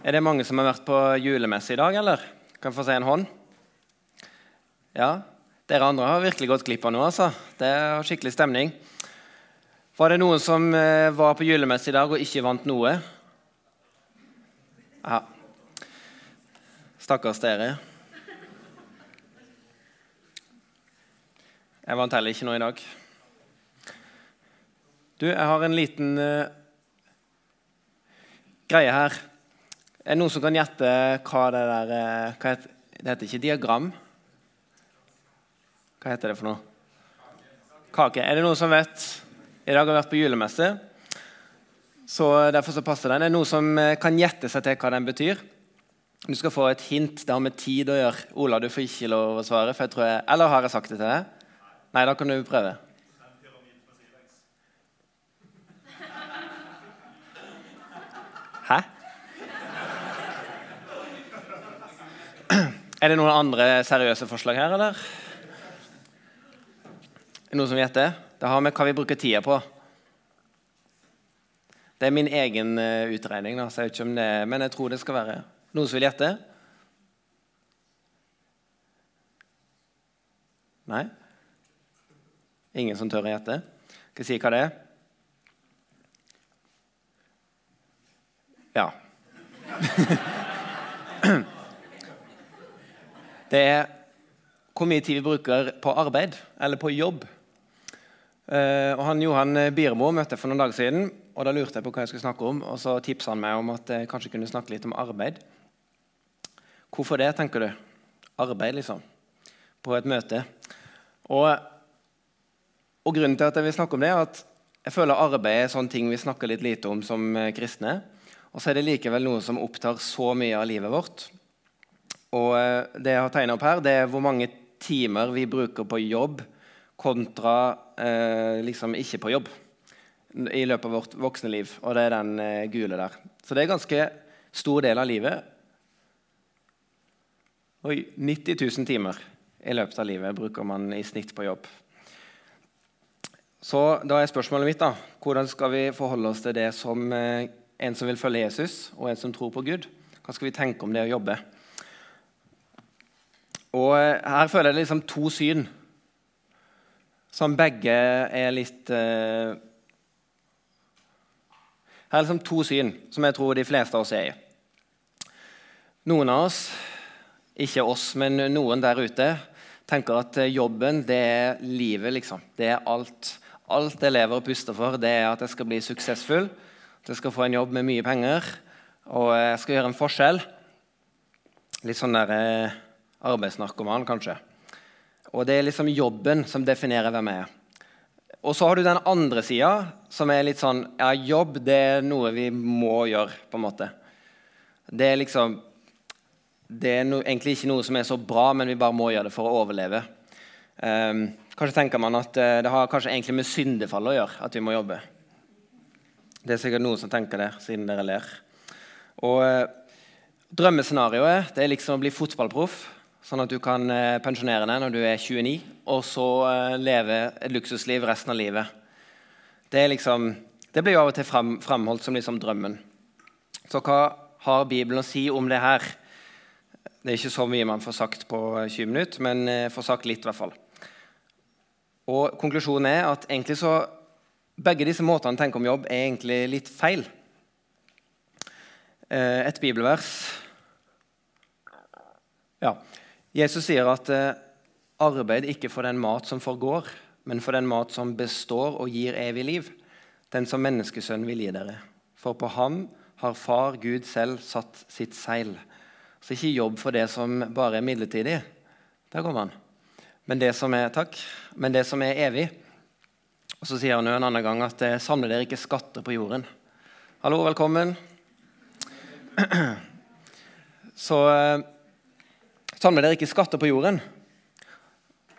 Er det mange som har vært på julemesse i dag, eller? Kan jeg få se en hånd? Ja. Dere andre har virkelig gått glipp av noe. altså. Det er skikkelig stemning. Var det noen som eh, var på julemesse i dag og ikke vant noe? Ja. Stakkars dere. Jeg vant heller ikke noe i dag. Du, jeg har en liten uh, greie her. Er det noen som kan gjette hva det der uh, hva heter, Det heter ikke diagram. Hva heter det for noe? Kake. Er det noen som vet? I dag har vi vært på julemesse, så derfor så passer den. Er det noen som uh, kan gjette seg til hva den betyr? Du skal få et hint. Det har med tid å gjøre. Ola, du får ikke lov å svare. for jeg tror jeg, Eller har jeg sagt det til deg? Nei, da kan du prøve. Hæ? Er det noen andre seriøse forslag her, eller? Er noen som gjetter? Det har med hva vi bruker tida på. Det er min egen uh, utregning, da, så jeg vet ikke om det, men jeg tror det skal være Noen som vil gjette? Nei? Ingen som tør å gjette? Skal jeg si hva det er? Ja. det er hvor mye tid vi bruker på arbeid eller på jobb. Uh, og han Johan Biermo møtte jeg for noen dager siden, og da lurte jeg på hva jeg skulle snakke om. Og så tipsa han meg om at jeg kanskje kunne snakke litt om arbeid. Hvorfor det, tenker du? Arbeid, liksom. På et møte. Og og Grunnen til at jeg vil snakke om det, er at jeg føler arbeid er sånne ting vi snakker litt lite om som eh, kristne. Og så er det likevel noe som opptar så mye av livet vårt. Og eh, det jeg har tegna opp her, det er hvor mange timer vi bruker på jobb kontra eh, liksom ikke på jobb i løpet av vårt voksne liv. Og det er den eh, gule der. Så det er en ganske stor del av livet. Oi, 90 000 timer i løpet av livet bruker man i snitt på jobb. Så da er spørsmålet mitt da, hvordan skal vi forholde oss til det som eh, en som vil følge Jesus, og en som tror på Gud? Hva skal vi tenke om det å jobbe? Og eh, Her føler jeg liksom to syn som begge er litt eh, Her er liksom to syn som jeg tror de fleste av oss er i. Noen av oss, ikke oss, men noen der ute, tenker at jobben det er livet, liksom. Det er alt. Alt jeg lever og puster for, det er at jeg skal bli suksessfull, at jeg skal få en jobb med mye penger, og jeg skal gjøre en forskjell. Litt sånn der eh, arbeidsnarkoman, kanskje. Og det er liksom jobben som definerer hvem jeg er. Og så har du den andre sida, som er litt sånn Ja, jobb det er noe vi må gjøre, på en måte. Det er liksom Det er no, egentlig ikke noe som er så bra, men vi bare må gjøre det for å overleve. Um, Kanskje tenker man at uh, det har kanskje egentlig med syndefall å gjøre at vi må jobbe. Det er sikkert noen som tenker det, siden dere ler. Og uh, Drømmescenarioet det er liksom å bli fotballproff, sånn at du kan eh, pensjonere deg når du er 29, og så eh, leve et luksusliv resten av livet. Det, liksom, det blir jo av og til fram, fremholdt som liksom drømmen. Så hva har Bibelen å si om det her? Det er ikke så mye man får sagt på 20 minutter, men eh, får sagt litt. i hvert fall. Og Konklusjonen er at egentlig så begge disse måtene å tenke om jobb er egentlig litt feil. Eh, et bibelvers ja. Jesus sier at eh, arbeid ikke for den mat som forgår, men for den mat som består og gir evig liv, den som menneskesønn vil gi dere. For på ham har Far Gud selv satt sitt seil. Så ikke jobb for det som bare er midlertidig. Der går man men det som er, takk, men det som er evig. Og Så sier han jo en annen gang at samler samle dere ikke skatter på jorden. Hallo, velkommen. Så eh, med dere ikke skatter på jorden.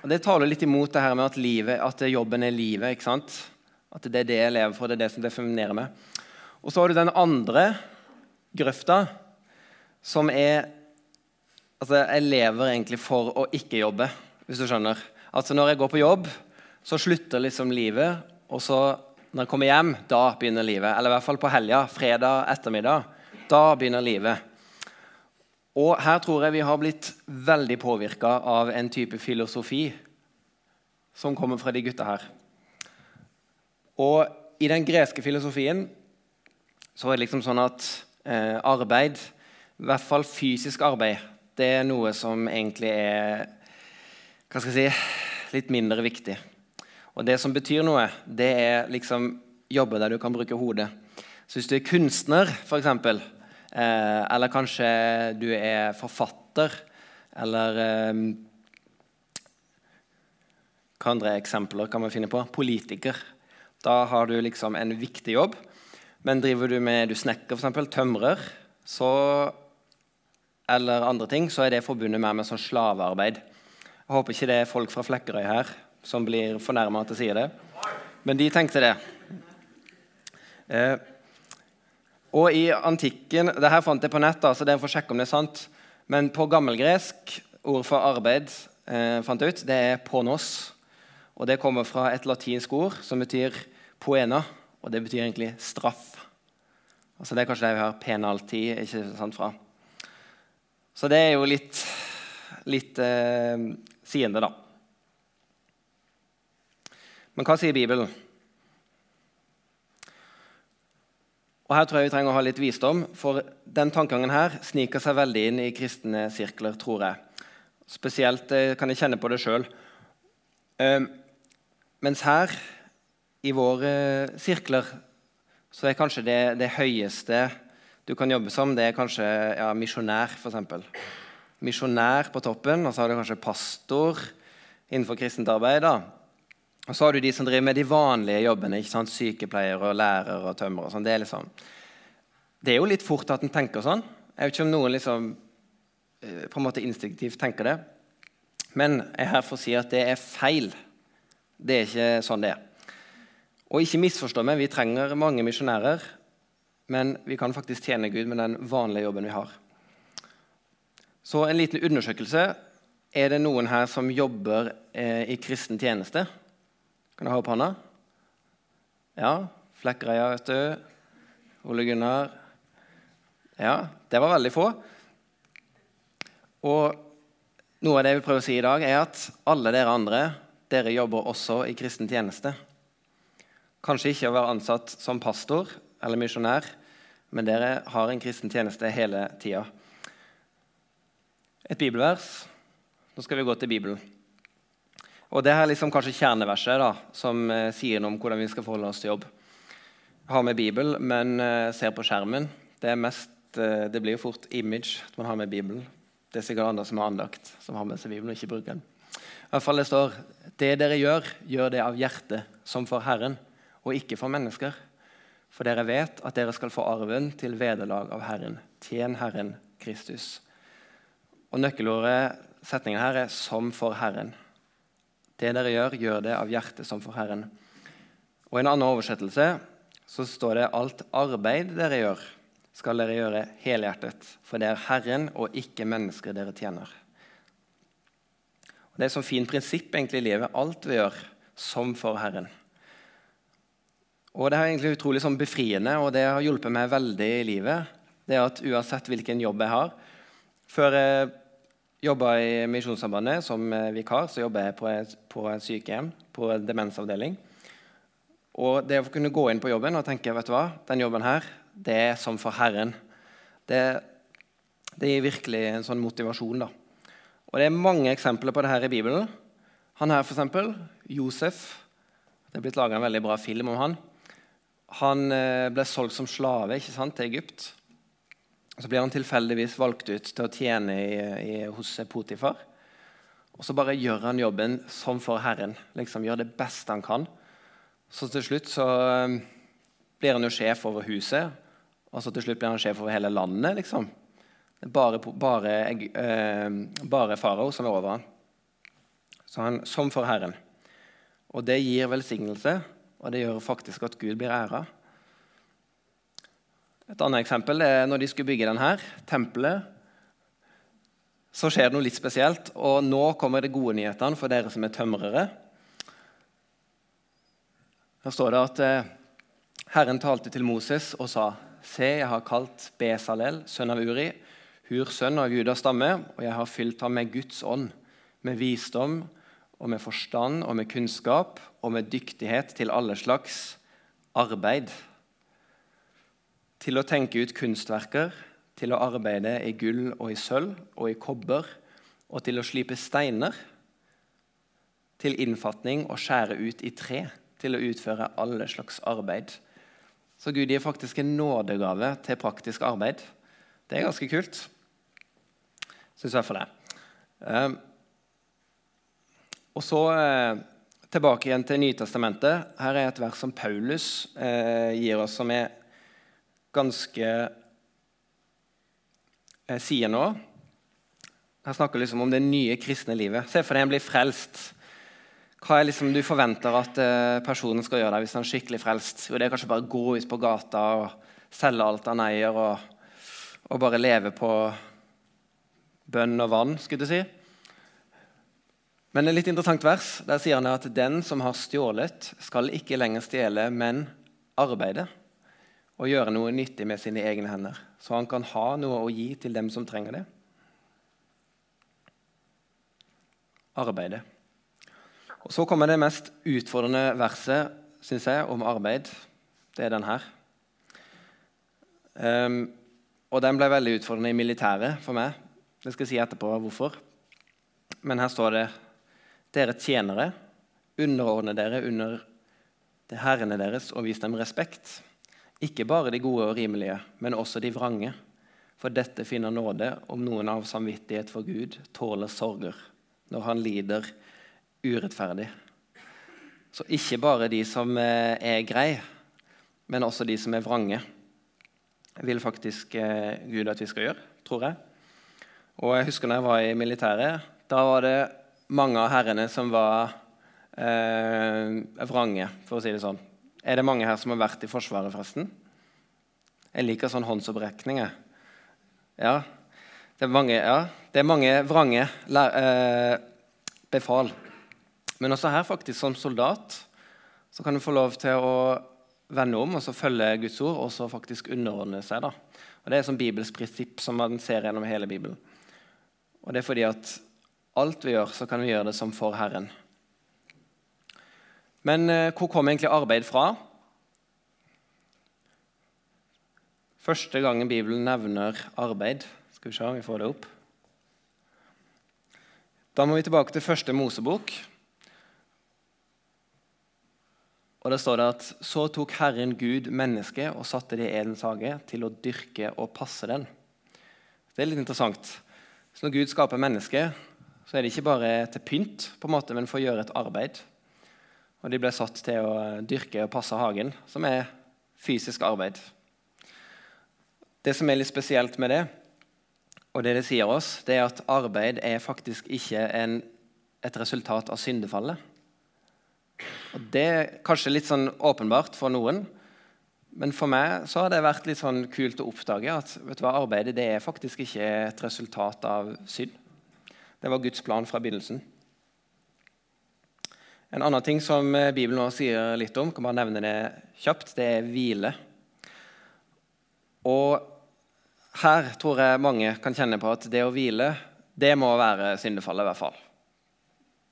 Og Det taler litt imot det her med at, livet, at jobben er livet. ikke sant? At det er det jeg lever for, det er det som definerer meg. Og så har du den andre grøfta, som er Altså, jeg lever egentlig for å ikke jobbe hvis du skjønner. Altså Når jeg går på jobb, så slutter liksom livet. Og så når jeg kommer hjem, da begynner livet. Eller i hvert fall på helga, fredag ettermiddag. Da begynner livet. Og her tror jeg vi har blitt veldig påvirka av en type filosofi som kommer fra de gutta her. Og i den greske filosofien så er det liksom sånn at eh, arbeid, i hvert fall fysisk arbeid, det er noe som egentlig er hva skal jeg si, litt mindre viktig. Og det som betyr noe, det er liksom jobbe der du kan bruke hodet. Så hvis du er kunstner, f.eks., eh, eller kanskje du er forfatter, eller eh, Hva andre eksempler kan man finne på? Politiker. Da har du liksom en viktig jobb. Men driver du med du snekker, f.eks., tømrer, så, eller andre ting, så er det forbundet mer med sånn slavearbeid. Jeg håper ikke det er folk fra Flekkerøy her som blir fornærma at jeg sier det. Men de tenkte det. Eh, og i antikken det her fant jeg på nett, så dere får sjekke om det er sant. Men på gammelgresk, ord for arbeid, eh, fant jeg ut, det er ponos. Og det kommer fra et latinsk ord som betyr poena, og det betyr egentlig straff. Altså Det er kanskje det vi har penalti ikke sant, fra. Så det er jo litt, litt eh, siende, da. Men hva sier Bibelen? Og Her tror jeg vi trenger å ha litt visdom, for den tankegangen her sniker seg veldig inn i kristne sirkler, tror jeg. Spesielt eh, kan jeg kjenne på det sjøl. Eh, mens her i våre sirkler så er kanskje det, det høyeste du kan jobbe som, det er kanskje ja, misjonær, f.eks. Misjonær på toppen, og så har du kanskje pastor innenfor kristent arbeid. da. Og så har du de som driver med de vanlige jobbene. ikke sant? Sykepleiere og lærere og tømmer og sånn. Det liksom, det er jo litt fort at en tenker sånn. Jeg vet ikke om noen liksom eh, på en måte instinktivt tenker det. Men jeg er her for å si at det er feil. Det er ikke sånn det er. Og ikke misforstå meg, vi trenger mange misjonærer, men vi kan faktisk tjene Gud med den vanlige jobben vi har. Så en liten undersøkelse. Er det noen her som jobber eh, i kristen tjeneste? Kan du ha opp hånda? Ja. Flekkerøya, vet du. Ole Gunnar. Ja, det var veldig få. Og noe av det jeg vil prøve å si i dag, er at alle dere andre dere jobber også i kristen tjeneste. Kanskje ikke å være ansatt som pastor eller misjonær, men dere har en kristen tjeneste hele tida. Et bibelvers. Nå skal vi gå til Bibelen. Og Det her er liksom kanskje kjerneverset da, som eh, sier noe om hvordan vi skal forholde oss til jobb. Har med Bibel, men eh, ser på skjermen. Det, mest, eh, det, blir jo fort image at man har med Bibelen. Det er sikkert andre som har andakt, som har med seg Bibelen og ikke bruker den. I hvert fall Det står det dere gjør, gjør det av hjertet, som for Herren og ikke for mennesker. For dere vet at dere skal få arven til vederlag av Herren. Tjen Herren Kristus. Og Nøkkelordet setningen her er 'som for Herren'. Det dere gjør, gjør det av hjertet som for Herren. Og I en annen oversettelse så står det 'alt arbeid dere gjør, skal dere gjøre helhjertet', for det er Herren og ikke mennesker dere tjener. Og det er et sånn fint prinsipp egentlig i livet. Alt vi gjør, som for Herren. Og Det er egentlig utrolig sånn befriende, og det har hjulpet meg veldig i livet. Det er at Uansett hvilken jobb jeg har Før jeg jobba i Misjonssambandet som vikar, så jobber jeg på et, sykehjem, på en demensavdeling. Og det å kunne gå inn på jobben og tenke vet du hva, den jobben her, det er som for Herren. Det, det gir virkelig en sånn motivasjon. da. Og Det er mange eksempler på det her i Bibelen. Han her, f.eks., Josef. Det er blitt laga en veldig bra film om han. Han eh, ble solgt som slave ikke sant, til Egypt. Så blir han tilfeldigvis valgt ut til å tjene i, i, hos Potifar. Og så bare gjør han jobben som for Herren. liksom Gjør det beste han kan. Så til slutt så eh, blir han jo sjef over huset, og så til slutt blir han sjef over hele landet. liksom. Det er bare, bare, eh, bare farao som er over han. Så han som for Herren. Og det gir velsignelse og det gjør faktisk at Gud blir æra. Et annet eksempel er når de skulle bygge denne tempelet. Så skjer det noe litt spesielt, og nå kommer det gode nyhetene for dere som er tømrere. Her står det at eh, Herren talte til Moses og sa:" Se, jeg har kalt Besalel, sønn av Uri. Hur, sønn av Judas stamme, og jeg har fylt ham med Guds ånd, med visdom og med forstand og med kunnskap og med dyktighet til alle slags arbeid. Til å tenke ut kunstverker, til å arbeide i gull og i sølv og i kobber, og til å slipe steiner, til innfatning og skjære ut i tre, til å utføre alle slags arbeid. Så Gud gir faktisk en nådegave til praktisk arbeid. Det er ganske kult. Syns i hvert fall det. Um, og så eh, tilbake igjen til Nytestamentet. Her er et vers som Paulus eh, gir oss, som er ganske eh, sier nå. Han snakker liksom om det nye kristne livet. Se for deg en blir frelst. Hva er liksom du forventer at eh, personen skal gjøre deg hvis han er skikkelig frelst? Jo, det er kanskje bare å gå ut på gata og selge alt han eier, og, og bare leve på bønn og vann, skulle du si. Men et litt interessant vers. Der sier han at den som har stjålet, skal ikke lenger stjele, men arbeide og gjøre noe nyttig med sine egne hender, så han kan ha noe å gi til dem som trenger det. Arbeide. Og Så kommer det mest utfordrende verset synes jeg, om arbeid. Det er den her. Um, og den ble veldig utfordrende i militæret for meg. Det skal jeg si etterpå hvorfor. Men her står det dere tjenere, underordne dere under det herrene deres og vis dem respekt. Ikke bare de gode og rimelige, men også de vrange. For dette finner nåde om noen av samvittighet for Gud tåler sorger når han lider urettferdig. Så ikke bare de som eh, er greie, men også de som er vrange, vil faktisk eh, Gud at vi skal gjøre, tror jeg. Og jeg husker når jeg var i militæret. Da var det mange av herrene som var eh, vrange, for å si det sånn. Er det mange her som har vært i Forsvaret, forresten? Jeg liker sånn håndsopprekninger. Ja. Det er mange, ja. det er mange vrange eh, befal. Men også her, faktisk, som soldat, så kan du få lov til å vende om og så følge Guds ord og så faktisk underordne seg. da. Og Det er sånn Bibels prinsipp som man ser gjennom hele Bibelen. Og det er fordi at alt vi gjør, så kan vi gjøre det som for Herren. Men eh, hvor kom egentlig arbeid fra? Første gangen Bibelen nevner arbeid Skal vi se om vi får det opp. Da må vi tilbake til første Mosebok. Og Da står det at så tok Herren Gud mennesket og satte det i Edens hage til å dyrke og passe den. Det er litt interessant. Så når Gud skaper mennesket, så er det ikke bare til pynt, på en måte, men for å gjøre et arbeid. Og de ble satt til å dyrke og passe hagen, som er fysisk arbeid. Det som er litt spesielt med det, og det det sier oss, det er at arbeid er faktisk ikke en, et resultat av syndefallet. Og Det er kanskje litt sånn åpenbart for noen, men for meg så har det vært litt sånn kult å oppdage at vet du hva, arbeidet det er faktisk ikke et resultat av synd. Det var Guds plan fra begynnelsen. En annen ting som eh, Bibelen nå sier litt om, kan bare nevne det kjapt, det er hvile. Og her tror jeg mange kan kjenne på at det å hvile, det må være syndefallet, i hvert fall.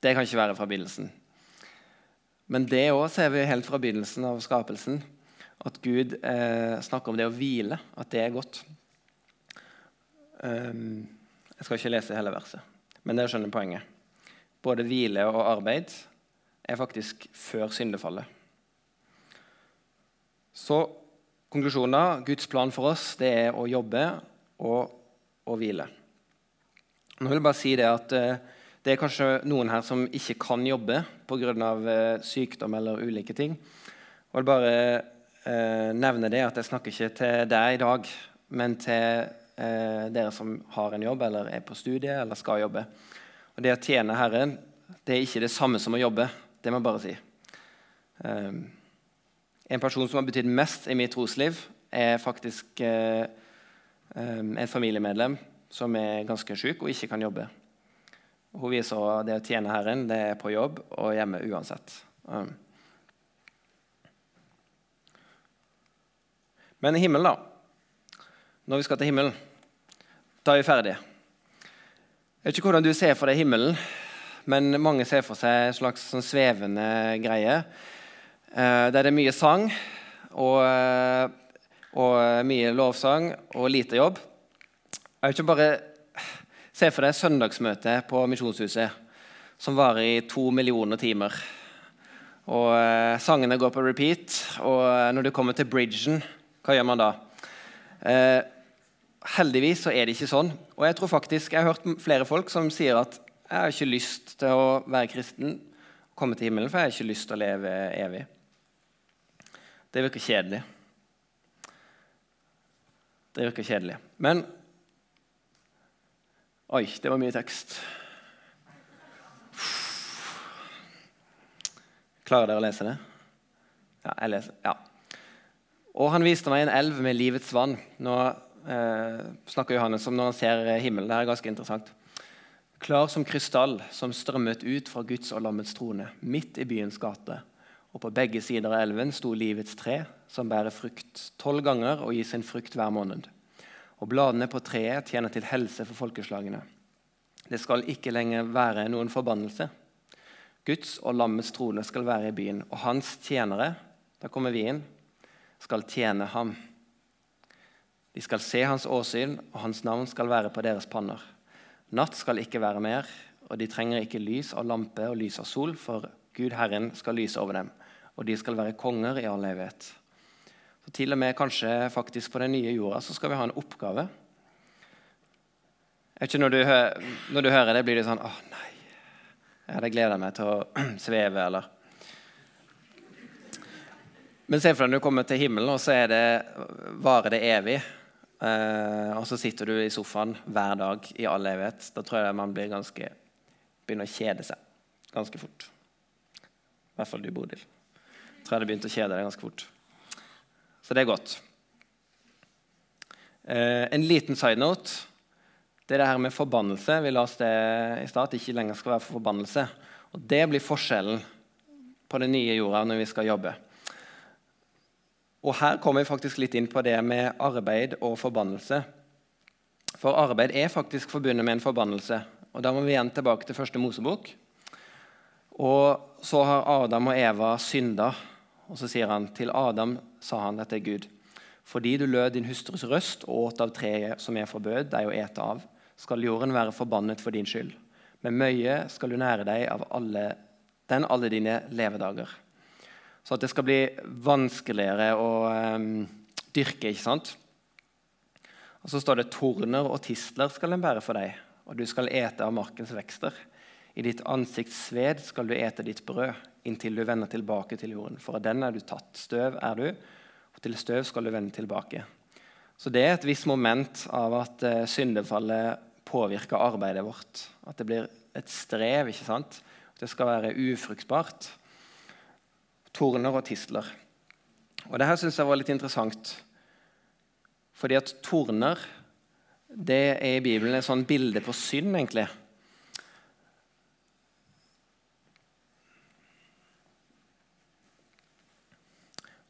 Det kan ikke være fra begynnelsen. Men det òg ser vi helt fra begynnelsen av skapelsen at Gud eh, snakker om det å hvile, at det er godt. Um, jeg skal ikke lese hele verset, men dere skjønner poenget. Både hvile og arbeid er faktisk før syndefallet. Så konklusjonen Guds plan for oss det er å jobbe og å hvile. Nå vil jeg bare si Det at eh, det er kanskje noen her som ikke kan jobbe pga. Eh, sykdom eller ulike ting. Jeg vil bare eh, nevne det at jeg snakker ikke til deg i dag, men til dere som har en jobb eller er på studie eller skal jobbe. Og Det å tjene Herren det er ikke det samme som å jobbe. Det må jeg bare si. Um, en person som har betydd mest i mitt trosliv, er faktisk uh, um, en familiemedlem som er ganske syk og ikke kan jobbe. Hun viser at det å tjene Herren det er på jobb og hjemme uansett. Um. Men i himmelen, da. Når vi skal til himmelen, Da er vi ferdige. Jeg vet ikke hvordan du ser for deg himmelen, men mange ser for seg en slags sånn svevende greie. Eh, der det er mye sang og, eh, og mye lovsang og lite jobb. Jeg vil ikke bare se for deg søndagsmøte på Misjonshuset som varer i to millioner timer. Og eh, Sangene går på repeat, og når du kommer til bridgen, hva gjør man da? Heldigvis så er det ikke sånn. Og jeg tror faktisk, jeg har hørt flere folk som sier at jeg har ikke lyst til å være kristen og komme til himmelen, for jeg har ikke lyst til å leve evig. Det virker kjedelig. Det virker kjedelig. Men Oi, det var mye tekst. Klarer dere å lese det? Ja, jeg leser. Ja. Og han viste meg en elv med livets vann. Nå eh, snakker Johannes om når han ser himmelen. Det er ganske interessant. Klar som krystall, som strømmet ut fra Guds og lammets trone, midt i byens gate. Og på begge sider av elven sto livets tre, som bærer frukt tolv ganger og gir sin frukt hver måned. Og bladene på treet tjener til helse for folkeslagene. Det skal ikke lenger være noen forbannelse. Guds og lammets trone skal være i byen, og hans tjenere, da kommer vi inn, skal tjene ham. De skal se hans åsyn, og hans navn skal være på deres panner. Natt skal ikke være mer, og de trenger ikke lys av lampe og lys av sol, for Gud Herren skal lyse over dem, og de skal være konger i all evighet. Så til og med kanskje faktisk på den nye jorda så skal vi ha en oppgave. Jeg ikke, Når du, når du hører det, blir det sånn Å, nei, jeg hadde gleda meg til å sveve, eller Men se for deg når du kommer til himmelen, og så det, varer det evig. Uh, og så sitter du i sofaen hver dag i all evighet. Da tror jeg man ganske, begynner å kjede seg ganske fort. I hvert fall du, Bodil. Tror jeg det begynte å kjede deg ganske fort. Så det er godt. Uh, en liten side note. Det er det her med forbannelse. Vi la oss det i stad, at det ikke lenger skal være for forbannelse. Og Det blir forskjellen på den nye jorda når vi skal jobbe. Og Her kommer vi faktisk litt inn på det med arbeid og forbannelse. For arbeid er faktisk forbundet med en forbannelse. Og Da må vi igjen tilbake til første Mosebok. Og så har Adam og Eva synda. Og så sier han til Adam, sa han, dette er Gud. Fordi du lød din hustrus røst og åt av treet som jeg forbød deg å ete av, skal jorden være forbannet for din skyld. Med møye skal du nære deg av alle, den alle dine levedager så at det skal bli vanskeligere å um, dyrke. ikke sant? Og Så står det torner og tistler skal den bære for deg, og du skal ete av markens vekster. I ditt ansikts sved skal du ete ditt brød inntil du vender tilbake til jorden. For av den er du tatt. Støv er du, og til støv skal du vende tilbake. Så det er et visst moment av at uh, syndefallet påvirker arbeidet vårt. At det blir et strev. ikke sant? At det skal være ufruktbart torner og tisler. Og det her syns jeg var litt interessant. Fordi at torner det er i Bibelen et sånn bilde på synd, egentlig.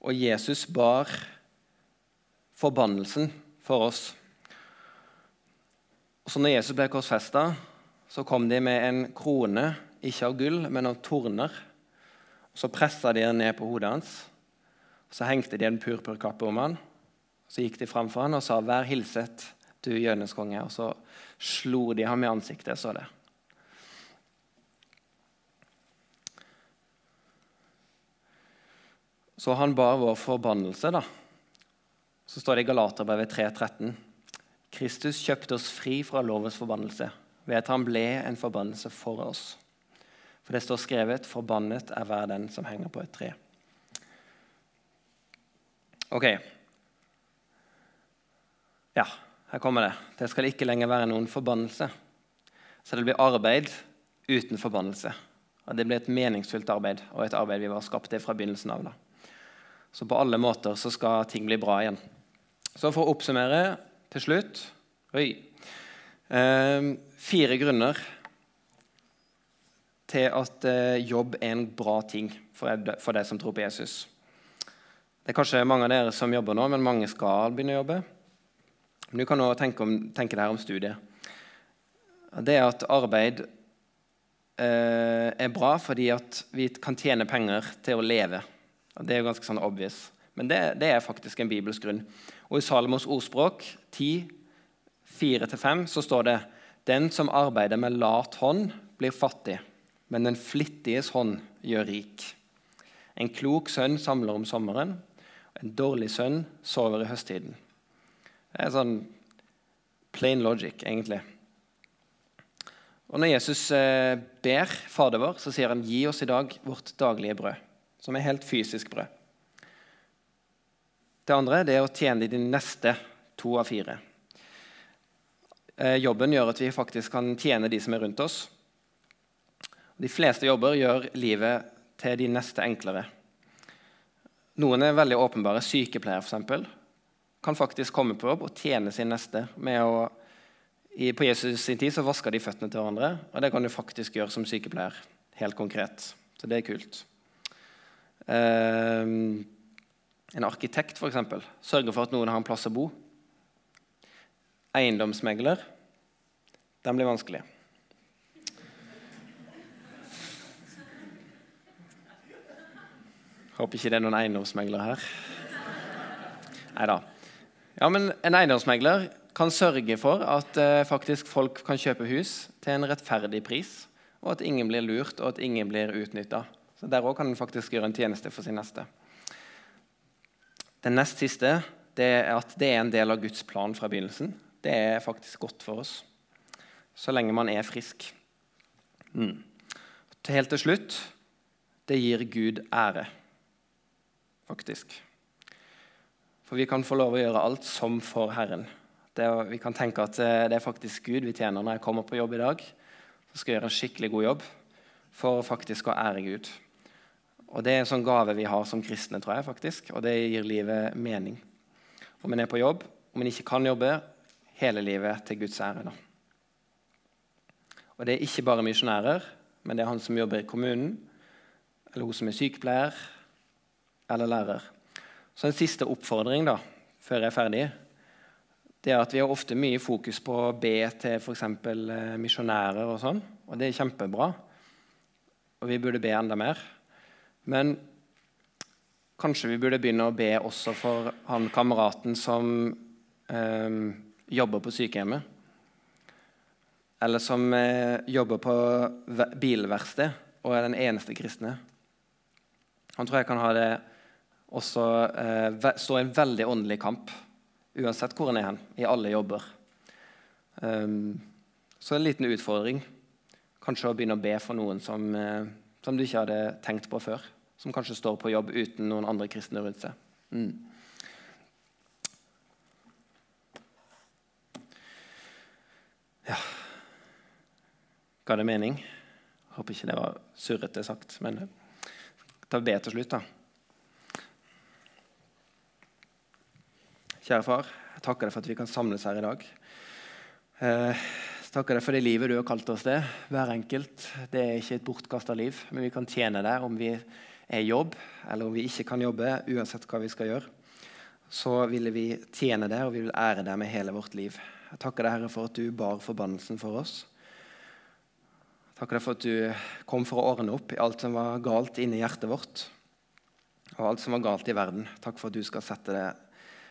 Og Jesus bar forbannelsen for oss. Og så når Jesus ble korsfesta, så kom de med en krone, ikke av gull, men av torner. Så pressa de den ned på hodet hans. Så hengte de en purpurkappe om han. Så gikk de framfor han og sa, 'Vær hilset, du jødenes konge.' Og så slo de ham i ansiktet. så det. Så han bar vår forbannelse, da. Så står det i Galaterbrevet 3,13.: Kristus kjøpte oss fri fra lovens forbannelse ved at han ble en forbannelse for oss. For det står skrevet 'Forbannet er hver den som henger på et tre'. Ok. Ja, her kommer det. Det skal ikke lenger være noen forbannelse. Så det blir arbeid uten forbannelse. Og Det blir et meningsfullt arbeid, og et arbeid vi var skapt til fra begynnelsen av. da. Så på alle måter så skal ting bli bra igjen. Så for å oppsummere til slutt Oi. Eh, fire grunner til at eh, jobb er en bra ting for deg som tror på Jesus. Det er kanskje mange av dere som jobber nå, men mange skal begynne å jobbe. Men du kan òg tenke, om, tenke deg om studiet. Det er at arbeid eh, er bra fordi at vi kan tjene penger til å leve. Det er jo ganske sånn obvious. Men det, det er faktisk en bibelsk grunn. Og I Salomos ordspråk 10, 4-5 så står det den som arbeider med lat hånd, blir fattig, men den flittiges hånd gjør rik. En klok sønn samler om sommeren, en dårlig sønn sover i høsttiden. Det er sånn plain logic, egentlig. Og Når Jesus eh, ber Fader vår, så sier han 'gi oss i dag vårt daglige brød', som er helt fysisk brød. Det andre det er å tjene de neste to av fire. Eh, jobben gjør at vi faktisk kan tjene de som er rundt oss. De fleste jobber gjør livet til de neste enklere. Noen er veldig åpenbare. Sykepleier eksempel, kan faktisk komme på jobb og tjene sin neste med å På Jesus sin tid så vaska de føttene til hverandre, og det kan du faktisk gjøre som sykepleier. helt konkret. Så det er kult. Um, en arkitekt eksempel, sørger for at noen har en plass å bo. Eiendomsmegler den blir vanskelig. Håper ikke det er noen eiendomsmegler her. Nei da. Ja, men en eiendomsmegler kan sørge for at eh, faktisk folk kan kjøpe hus til en rettferdig pris, og at ingen blir lurt og at ingen blir utnytta. Så Der òg kan en faktisk gjøre en tjeneste for sin neste. Den nest siste det er at det er en del av Guds plan fra begynnelsen. Det er faktisk godt for oss, så lenge man er frisk. Mm. Helt til slutt det gir Gud ære, faktisk. For vi kan få lov å gjøre alt som for Herren. Det, vi kan tenke at eh, det er faktisk Gud vi tjener når jeg kommer på jobb i dag. Så skal jeg gjøre en skikkelig god jobb for faktisk å ære Gud. Og Det er en sånn gave vi har som kristne, tror jeg, faktisk, og det gir livet mening. Om en er på jobb, om en ikke kan jobbe, hele livet til Guds ære. da. Og Det er ikke bare misjonærer, men det er han som jobber i kommunen, eller hun som er sykepleier eller lærer. Så en siste oppfordring da, før jeg er ferdig, det er at vi har ofte mye fokus på å be til f.eks. Eh, misjonærer og sånn, og det er kjempebra. Og vi burde be enda mer. Men kanskje vi burde begynne å be også for han kameraten som eh, jobber på sykehjemmet. Eller som eh, jobber på bilverksted og er den eneste kristne. Han tror jeg kan ha det også eh, står i en veldig åndelig kamp uansett hvor en er hen, i alle jobber. Um, så en liten utfordring. Kanskje å begynne å be for noen som, eh, som, du ikke hadde tenkt på før. Som kanskje står på jobb uten noen andre kristne rundt seg. Mm. Ja Ga det mening? Håper ikke det var surrete sagt. Men ta be til slutt, da. Kjære far, jeg takker deg for at vi kan samles her i dag. Eh, jeg takker deg for det livet du har kalt oss det. Hver enkelt. Det er ikke et bortkasta liv, men vi kan tjene deg om vi er i jobb, eller om vi ikke kan jobbe, uansett hva vi skal gjøre. Så vil vi tjene deg, og vi vil ære deg med hele vårt liv. Jeg takker deg, Herre, for at du bar forbannelsen for oss. Jeg takker deg for at du kom for å ordne opp i alt som var galt inni hjertet vårt, og alt som var galt i verden. Takk for at du skal sette det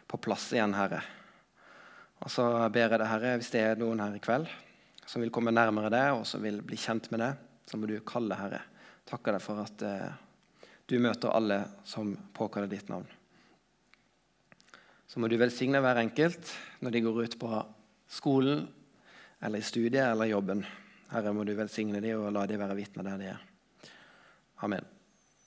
på plass igjen, Herre. Og så ber jeg deg, Herre, hvis det er noen her i kveld som vil komme nærmere deg, og som vil bli kjent med deg, så må du kalle, Herre. Takker deg for at eh, du møter alle som påkaller ditt navn. Så må du velsigne hver enkelt når de går ut på skolen eller i studiet eller jobben. Herre, må du velsigne dem og la dem være vitner der de er. Amen.